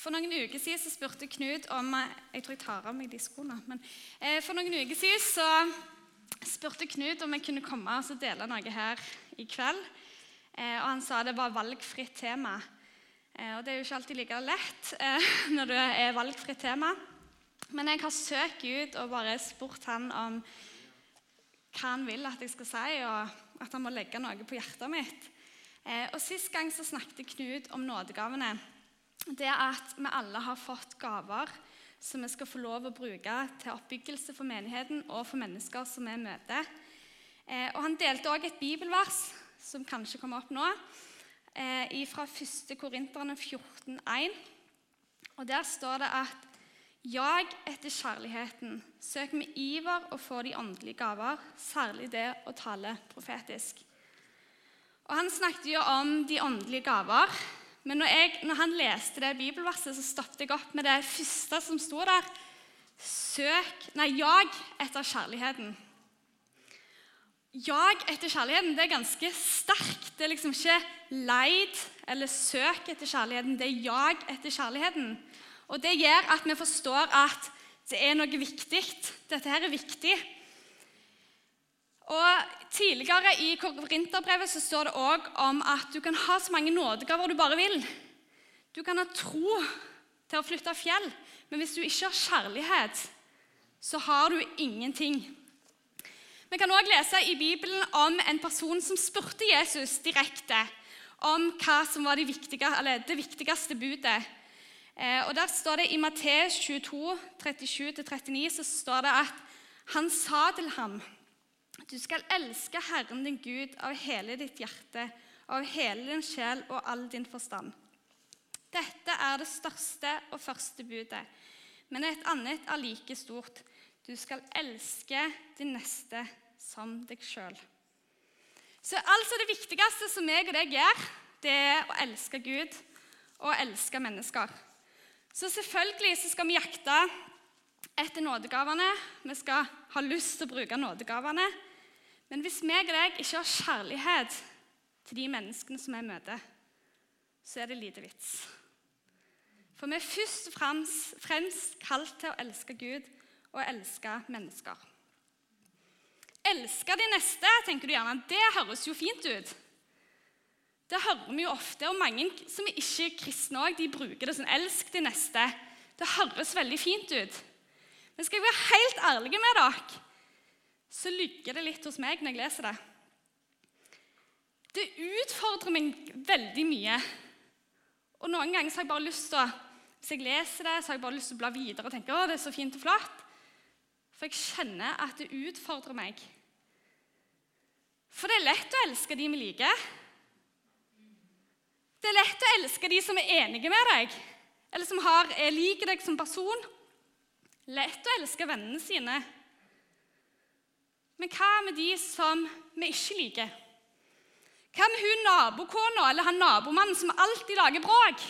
For noen uker siden så spurte Knut om Jeg tror jeg tar av meg de skoene. Men eh, for noen uker siden så spurte Knut om jeg kunne komme og dele noe her i kveld. Eh, og han sa det var valgfritt tema. Eh, og det er jo ikke alltid like lett eh, når det er valgfritt tema. Men jeg har søkt ut og bare spurt han om hva han vil at jeg skal si, og at han må legge noe på hjertet mitt. Eh, og Sist gang så snakket Knut om nådegavene det at vi alle har fått gaver som vi skal få lov å bruke til oppbyggelse for menigheten og for mennesker som vi møter. Eh, og Han delte også et bibelvers som kanskje kommer opp nå, eh, fra 1. Korinterne 14,1. Og Der står det at Jag etter kjærligheten, søk med iver å få de åndelige gaver, særlig det å tale profetisk. Og Han snakket jo om de åndelige gaver, men når, jeg, når, han leste det bibelverset, så stoppet jeg opp med det første som sto der. Søk Nei, jag etter kjærligheten. Jag etter kjærligheten det er ganske sterkt. Det er liksom ikke leid eller søk etter kjærligheten. Det er jag etter kjærligheten. Og Det gjør at vi forstår at det er noe viktig. Dette her er viktig. Og Tidligere i Korinterbrevet så står det òg om at du kan ha så mange nådegaver du bare vil. Du kan ha tro til å flytte fjell, men hvis du ikke har kjærlighet, så har du ingenting. Vi kan òg lese i Bibelen om en person som spurte Jesus direkte om hva som var det viktigste, det viktigste budet. Eh, og Der står det i Matteus 22, 37-39 så står det at han sa til ham du skal elske Herren din Gud av hele ditt hjerte, av hele din sjel og all din forstand. Dette er det største og første budet, men et annet er like stort. Du skal elske din neste som deg sjøl. Så altså det viktigste som jeg og deg gjør, det er å elske Gud og elske mennesker. Så selvfølgelig så skal vi jakte etter nådegavene. Vi skal ha lyst til å bruke nådegavene. Men hvis meg og deg ikke har kjærlighet til de menneskene som vi møter, så er det lite vits. For vi er først og fremst, kalt til å elske Gud og elske mennesker. Elske de neste, tenker du gjerne. Det høres jo fint ut. Det hører vi jo ofte, og mange som er ikke kristne òg, bruker det sånn 'elsk de neste'. Det høres veldig fint ut. Men skal jeg være helt ærlig med dere, så lygger det litt hos meg når jeg leser det. Det utfordrer meg veldig mye. Og Noen ganger har jeg bare lyst til å hvis jeg leser det, så har jeg bare lyst til å bla videre og tenke å, det er så fint og flott. For jeg kjenner at det utfordrer meg. For det er lett å elske de vi liker. Det er lett å elske de som er enige med deg, eller som har, liker deg som person. Lett å elske vennene sine. Men hva med de som vi ikke liker? Hva med hun nabokona eller han nabomannen som alltid lager bråk?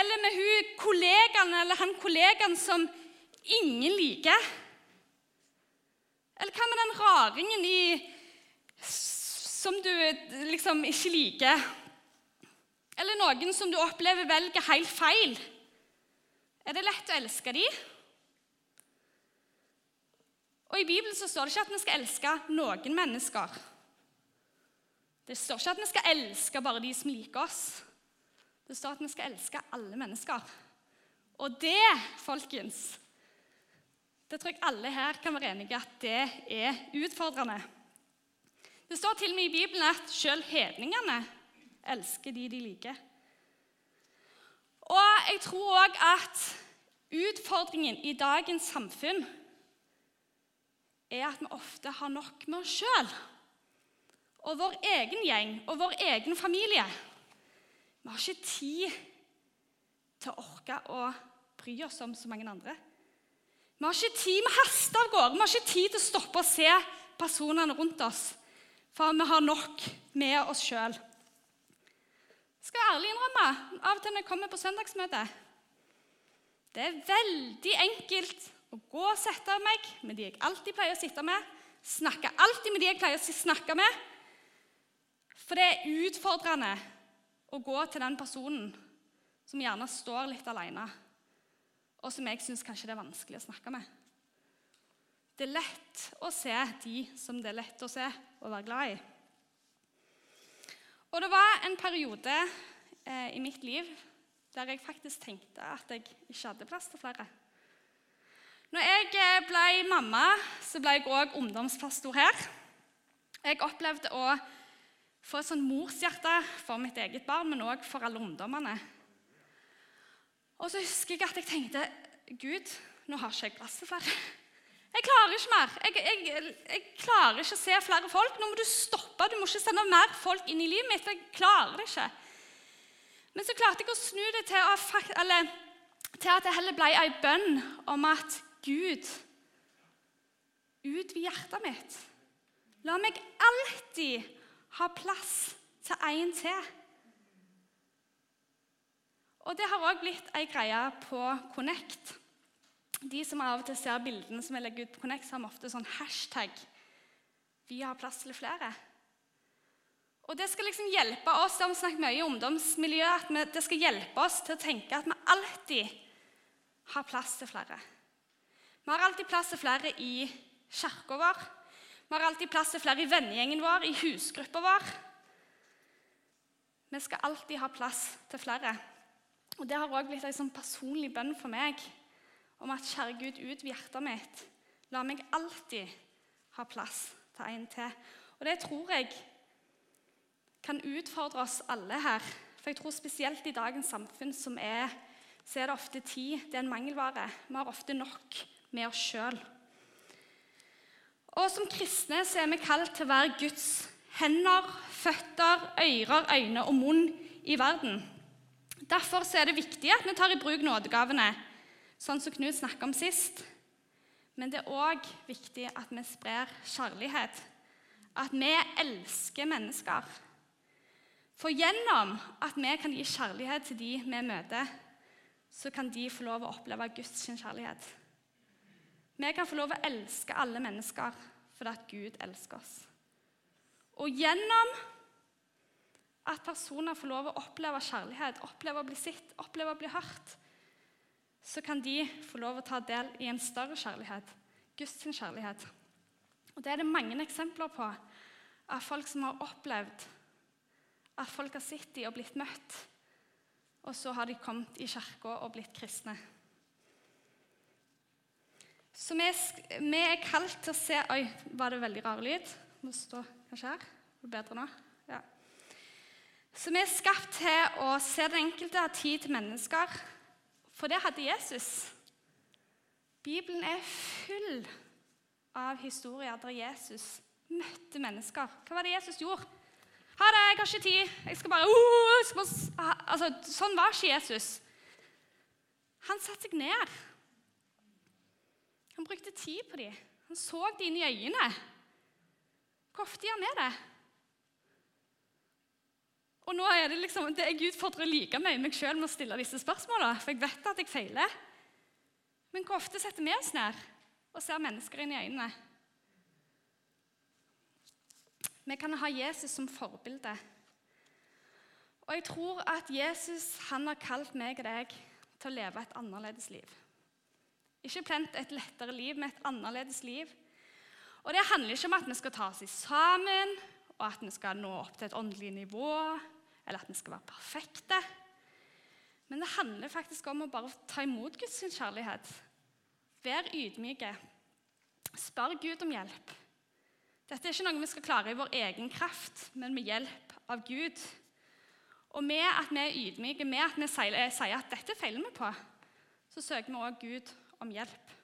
Eller med hun kollegaen eller han kollegaen som ingen liker? Eller hva med den raringen i, som du liksom ikke liker? Eller noen som du opplever velger helt feil? Er det lett å elske dem? Og I Bibelen så står det ikke at vi skal elske noen mennesker. Det står ikke at vi skal elske bare de som liker oss. Det står at vi skal elske alle mennesker. Og det, folkens Det tror jeg alle her kan være enige i at det er utfordrende. Det står til og med i Bibelen at selv hedningene elsker de de liker. Og jeg tror òg at utfordringen i dagens samfunn er at vi ofte har nok med oss sjøl og vår egen gjeng og vår egen familie. Vi har ikke tid til å orke å bry oss om så mange andre. Vi har ikke tid, vi haster av gårde. Vi har ikke tid til å stoppe og se personene rundt oss, for vi har nok med oss sjøl. Skal jeg ærlig innrømme, av og til når jeg kommer på søndagsmøte Det er veldig enkelt å gå og sette meg med de jeg alltid pleier å sitte med. Snakke alltid med de jeg pleier å snakke med. For det er utfordrende å gå til den personen som gjerne står litt alene, og som jeg syns kanskje det er vanskelig å snakke med. Det er lett å se de som det er lett å se og være glad i. Og det var en periode eh, i mitt liv der jeg faktisk tenkte at jeg ikke hadde plass til flere. Når jeg eh, ble mamma, så ble jeg òg ungdomspastor her. Jeg opplevde å få et sånt morshjerte for mitt eget barn, men òg for alle ungdommene. Og så husker jeg at jeg tenkte Gud, nå har ikke jeg plass til flere. Jeg klarer ikke mer. Jeg, jeg, jeg, klarer ikke å se flere folk. Nå må du stoppe. Du må ikke sende mer folk inn i livet mitt. Jeg klarer det ikke. Men så klarte jeg å snu det til, å, eller, til at det heller ble ei bønn om at Gud, utvid hjertet mitt. La meg alltid ha plass til en til. Og det har òg blitt ei greie på Connect. De som av og til ser bildene som jeg legger ut på Connect, har ofte sånn hashtag 'Vi har plass til flere'. Og Det skal liksom hjelpe oss det har vi snakket mye i ungdomsmiljøet, at det skal hjelpe oss til å tenke at vi alltid har plass til flere. Vi har alltid plass til flere i kirka vår. Vi har alltid plass til flere i vennegjengen vår, i husgruppa vår. Vi skal alltid ha plass til flere. Og Det har òg blitt en sånn personlig bønn for meg om at kjære Gud, ut hjertet mitt. La meg alltid ha plass til en til. Og det tror jeg kan utfordre oss alle her. For jeg tror spesielt i dagens samfunn som er, så er det ofte tid. Det er en mangelvare. Vi har ofte nok med oss sjøl. Og som kristne så er vi kalt til å være Guds hender, føtter, ører, øyne og munn i verden. Derfor er det viktig at vi tar i bruk nådegavene, sånn som Knut snakket om sist. Men det er òg viktig at vi sprer kjærlighet. At vi elsker mennesker. For gjennom at vi kan gi kjærlighet til de vi møter, så kan de få lov å oppleve Guds kjærlighet. Vi kan få lov å elske alle mennesker fordi at Gud elsker oss. Og gjennom at personer får lov å oppleve kjærlighet, oppleve å bli sett, oppleve å bli hørt, så kan de få lov å ta del i en større kjærlighet, Guds kjærlighet. Og Det er det mange eksempler på av folk som har opplevd at folk har sett dem og blitt møtt, og så har de kommet i kirka og blitt kristne. Så vi, er kalt til å se Oi, var det veldig rar lyd? Må stå kanskje her. Er det bedre nå? Ja. Så vi er skapt til å se den enkelte ha tid til mennesker. For det hadde Jesus. Bibelen er full av historier der Jesus møtte mennesker. Hva var det Jesus gjorde? Ha det, jeg har ikke tid. Jeg skal bare, uh, skal altså, Sånn var ikke Jesus. Han satte seg ned. Han brukte tid på dem. Han så dem inn i øynene. Hvor ofte gjør vi det? Og nå er det liksom, det Jeg utfordrer like mye meg sjøl med å stille disse spørsmålene, for jeg vet at jeg feiler. Men hvor ofte setter vi oss ned og ser mennesker inn i øynene? Vi kan ha Jesus som forbilde. Og jeg tror at Jesus han har kalt meg og deg til å leve et annerledes liv. Ikke plent et lettere liv, med et annerledes liv. Og Det handler ikke om at vi skal ta oss sammen, og at vi skal nå opp til et åndelig nivå, eller at vi skal være perfekte. Men det handler faktisk om å bare ta imot Guds kjærlighet. Vær ydmyke. Spør Gud om hjelp. Dette er ikke noe vi skal klare i vår egen kraft, men med hjelp av Gud. Og med at vi er ydmyke, med at vi sier at dette feiler vi på, så søker vi også Gud om hjelp.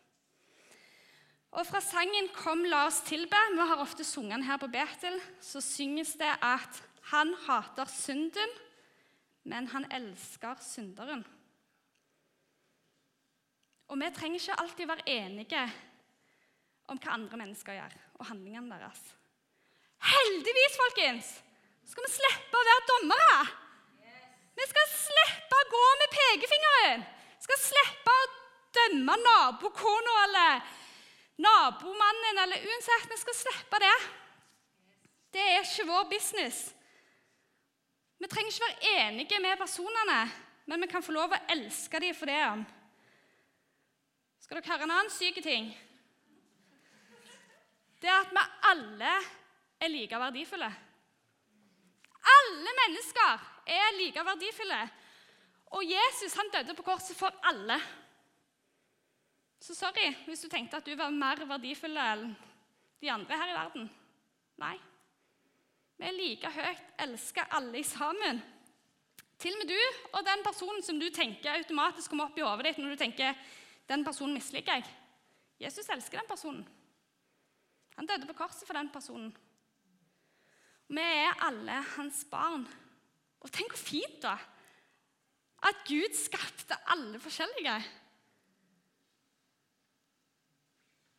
Og Fra sangen 'Kom, la oss tilbe' Vi har ofte sunget her på Betel. Så synges det at han hater synden, men han elsker synderen. Og vi trenger ikke alltid være enige om hva andre mennesker gjør, og handlingene deres. Heldigvis, folkens, skal vi slippe å være dommere. Vi skal slippe å gå med pekefingeren. Vi skal slippe å dømme nabokona eller nabomannen eller uansett. Vi skal slippe det. Det er ikke vår business. Vi trenger ikke være enige med personene, men vi kan få lov å elske dem for det. Skal dere høre en annen syk ting? Det er at vi alle er like verdifulle. Alle mennesker er like verdifulle. Og Jesus han døde på korset for alle. Så sorry hvis du tenkte at du var mer verdifull enn de andre her i verden. Nei. Vi er like høyt elska alle sammen. Til og med du og den personen som du tenker automatisk kommer opp i hodet ditt når du tenker den personen misliker jeg. Jesus elsker den personen. Han døde på korset for den personen. Vi er alle hans barn. Og tenk hvor fint, da! At Gud skapte alle forskjellige.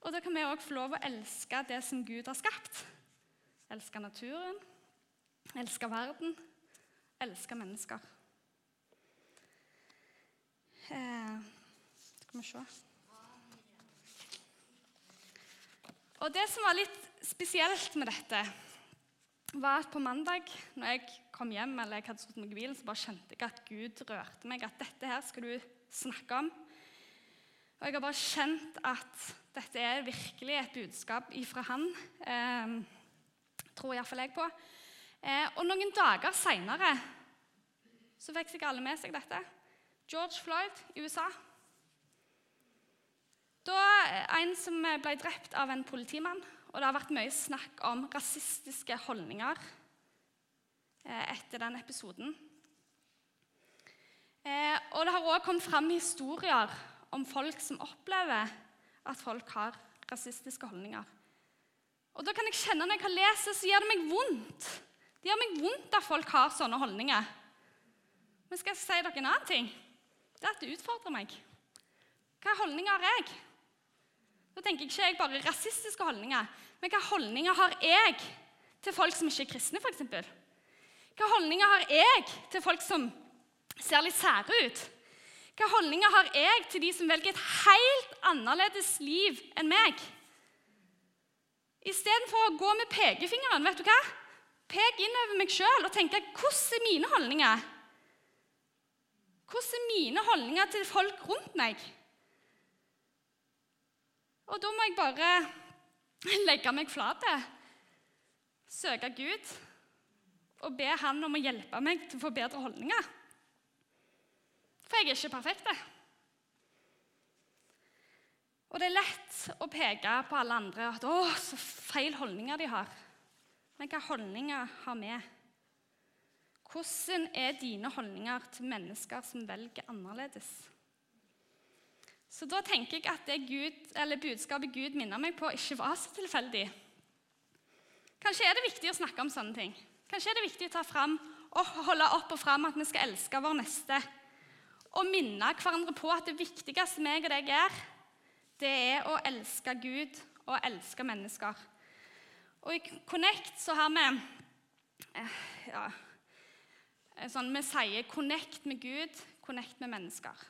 Og da kan vi òg få lov å elske det som Gud har skapt. Elske naturen, elske verden, elske mennesker. Eh, skal vi se Og Det som var litt spesielt med dette, var at på mandag når jeg kom hjem, eller jeg hadde stått meg i bilen, så bare kjente jeg at Gud rørte meg. At dette her skal du snakke om. Og jeg har bare kjent at dette er virkelig et budskap ifra han. Eh, tror iallfall jeg på. Eh, og noen dager seinere så fikk sikkert alle med seg dette. George Floyd i USA. Da En som ble drept av en politimann. Og det har vært mye snakk om rasistiske holdninger eh, etter den episoden. Eh, og det har òg kommet fram historier om folk som opplever at folk har rasistiske holdninger. Og da kan jeg kjenne Når jeg kan lese, så gjør det meg vondt. Det gjør meg vondt at folk har sånne holdninger. Men skal jeg si dere en annen ting? Det er at det utfordrer meg. Hva holdninger har jeg? Da tenker jeg ikke jeg bare rasistiske holdninger, men hva holdninger har jeg til folk som ikke er kristne, f.eks.? Hva holdninger har jeg til folk som ser litt sære ut? Hva holdninger har jeg til de som velger et helt annerledes liv enn meg? Istedenfor å gå med pekefingeren, vet du hva? pek innover meg sjøl og tenke hvordan er mine holdninger? Hvordan er mine holdninger til folk rundt meg? Og da må jeg bare legge meg flat, søke Gud og be Han om å hjelpe meg til å få bedre holdninger. For jeg er ikke perfekt. Og det er lett å peke på alle andre at 'Å, så feil holdninger de har'. Men hva holdninger har vi? Hvordan er dine holdninger til mennesker som velger annerledes? Så da tenker jeg at det Gud, budskapet Gud minner meg på, ikke var så tilfeldig. Kanskje er det viktig å snakke om sånne ting. Kanskje er det viktig å ta fram og holde opp og fram at vi skal elske vår neste. Og minne hverandre på at det viktigste meg og deg gjør, det er å elske Gud og elske mennesker. Og i Connect så har vi eh, ja, sånn, Vi sier 'connect med Gud, connect med mennesker'.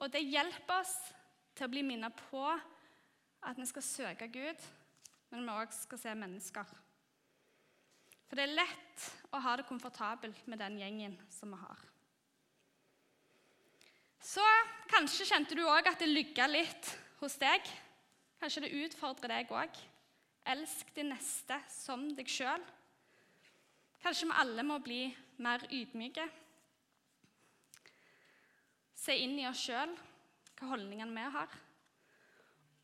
Og det hjelper oss til å bli minnet på at vi skal søke Gud, men vi òg skal se mennesker. For det er lett å ha det komfortabelt med den gjengen som vi har. Så kanskje kjente du òg at det lygga litt hos deg. Kanskje det utfordrer deg òg. Elsk din neste som deg sjøl. Kanskje vi alle må bli mer ydmyke. Se inn i oss sjøl, hva holdningene vi har.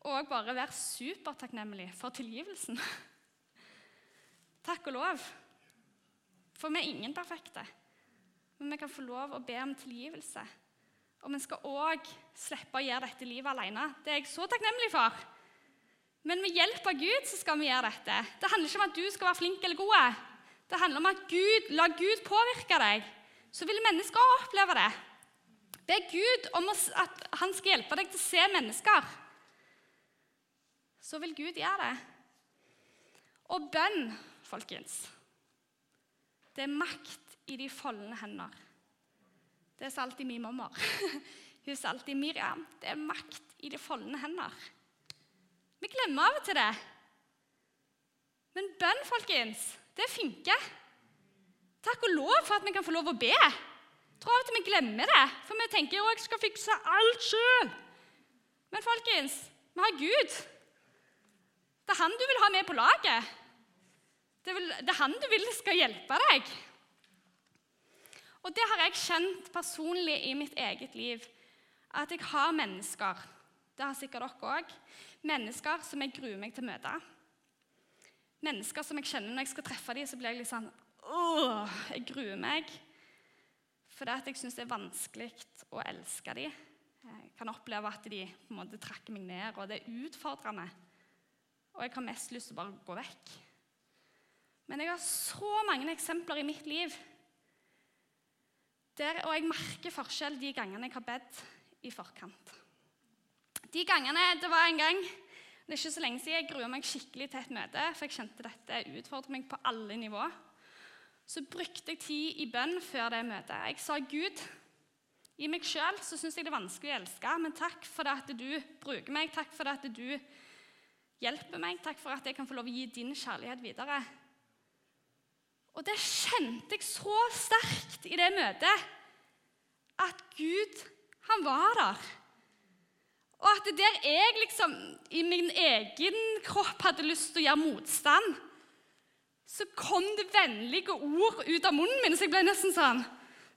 Og bare være supertakknemlig for tilgivelsen. Takk og lov. For vi er ingen perfekte. Men vi kan få lov å be om tilgivelse. Og vi skal òg slippe å gjøre dette livet alene. Det er jeg så takknemlig for. Men med hjelp av Gud så skal vi gjøre dette. Det handler ikke om at du skal være flink eller god. Det handler om at Gud, la Gud påvirke deg. Så vil mennesker oppleve det. Be Gud om at han skal hjelpe deg til å se mennesker. Så vil Gud gjøre det. Og bønn, folkens, det er makt i de falne hender. Det sa alltid min mamma. Hun sa alltid Miriam, det er makt i de foldende hender. Vi glemmer av og til det. Men bønn, folkens, det funker. Takk og lov for at vi kan få lov å be. Tror av og til vi glemmer det, for vi tenker at jeg skal fikse alt sjøl. Men folkens, vi har Gud. Det er han du vil ha med på laget. Det er han du vil skal hjelpe deg. Og det har jeg kjent personlig i mitt eget liv. At jeg har mennesker, det har sikkert dere òg, mennesker som jeg gruer meg til å møte. Mennesker som jeg kjenner når jeg skal treffe dem, så blir jeg litt sånn Åh, jeg gruer meg. Fordi at jeg syns det er vanskelig å elske dem. Jeg kan oppleve at de på en måte trakker meg ned, og det er utfordrende. Og jeg har mest lyst til å bare gå vekk. Men jeg har så mange eksempler i mitt liv der, og jeg merker forskjell de gangene jeg har bedt i forkant. De gangene Det var en gang det er ikke så lenge siden jeg grua meg skikkelig til et møte, for jeg kjente dette utfordret meg på alle nivåer. Så brukte jeg tid i bønn før det møtet. Jeg sa Gud, i meg sjøl syns jeg det er vanskelig å elske, men takk for at du bruker meg. Takk for at du hjelper meg. Takk for at jeg kan få lov å gi din kjærlighet videre. Og det kjente jeg så sterkt i det møtet. At Gud, han var der. Og at det der jeg liksom i min egen kropp hadde lyst til å gjøre motstand, så kom det vennlige ord ut av munnen min, så jeg ble nesten sånn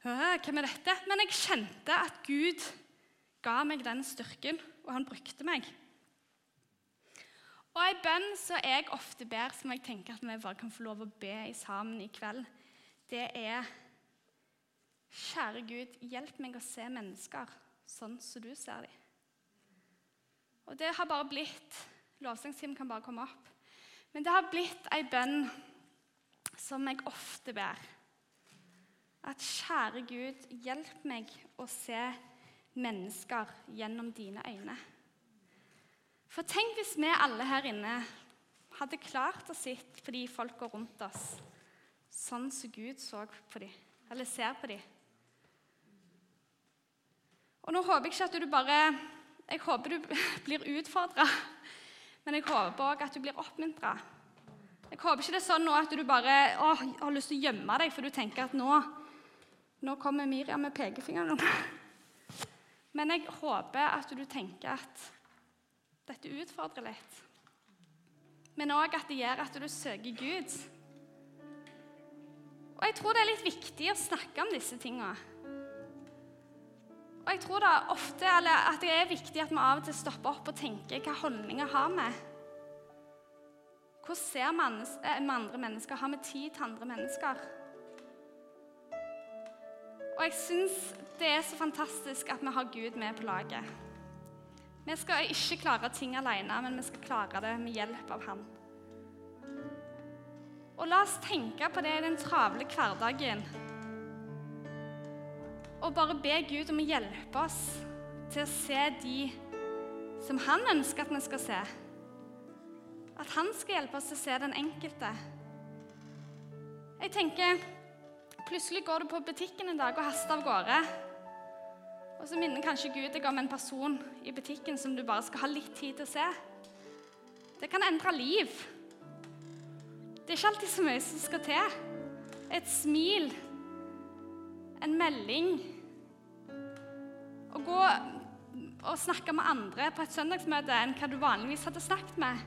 Hvem er dette? Men jeg kjente at Gud ga meg den styrken, og han brukte meg. Og ei bønn som jeg ofte ber, som jeg tenker at vi bare kan få lov å be i sammen i kveld, det er Kjære Gud, hjelp meg å se mennesker sånn som du ser dem. Og det har bare blitt Lovsangstimen kan bare komme opp. Men det har blitt ei bønn som jeg ofte ber. At kjære Gud, hjelp meg å se mennesker gjennom dine øyne. For tenk hvis vi alle her inne hadde klart å sitte på de folka rundt oss sånn som Gud så på dem, eller ser på dem. Og nå håper jeg ikke at du bare jeg håper du blir utfordra, men jeg håper òg at du blir oppmuntra. Jeg håper ikke det er sånn nå at du bare å, har lyst til å gjemme deg, for du tenker at nå, nå kommer Miriam med pekefingeren. Men jeg håper at du tenker at dette utfordrer litt. Men òg at det gjør at du søker Gud. Og jeg tror det er litt viktig å snakke om disse tingene. Og jeg tror da ofte at det er viktig at vi av og til stopper opp og tenker hva holdninger har vi? Hvordan ser vi eh, andre mennesker? Har vi tid til andre mennesker? Og jeg syns det er så fantastisk at vi har Gud med på laget. Vi skal ikke klare ting alene, men vi skal klare det med hjelp av Han. Og la oss tenke på det i den travle hverdagen og bare be Gud om å hjelpe oss til å se de som han ønsker at vi skal se. At han skal hjelpe oss til å se den enkelte. Jeg tenker, Plutselig går du på butikken en dag og haster av gårde. Og så minner kanskje Gud deg om en person i butikken som du bare skal ha litt tid til å se. Det kan endre liv. Det er ikke alltid så mye som skal til. Et smil en melding. Å gå og snakke med andre på et søndagsmøte enn hva du vanligvis hadde snakket med.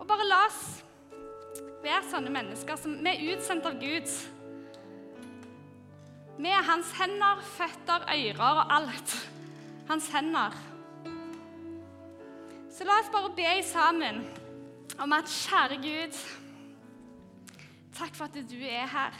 Og bare la oss være sånne mennesker som vi er utsendt av Gud. Vi er hans hender, føtter, ører og alt. Hans hender. Så la oss bare be sammen om at kjære Gud, takk for at du er her.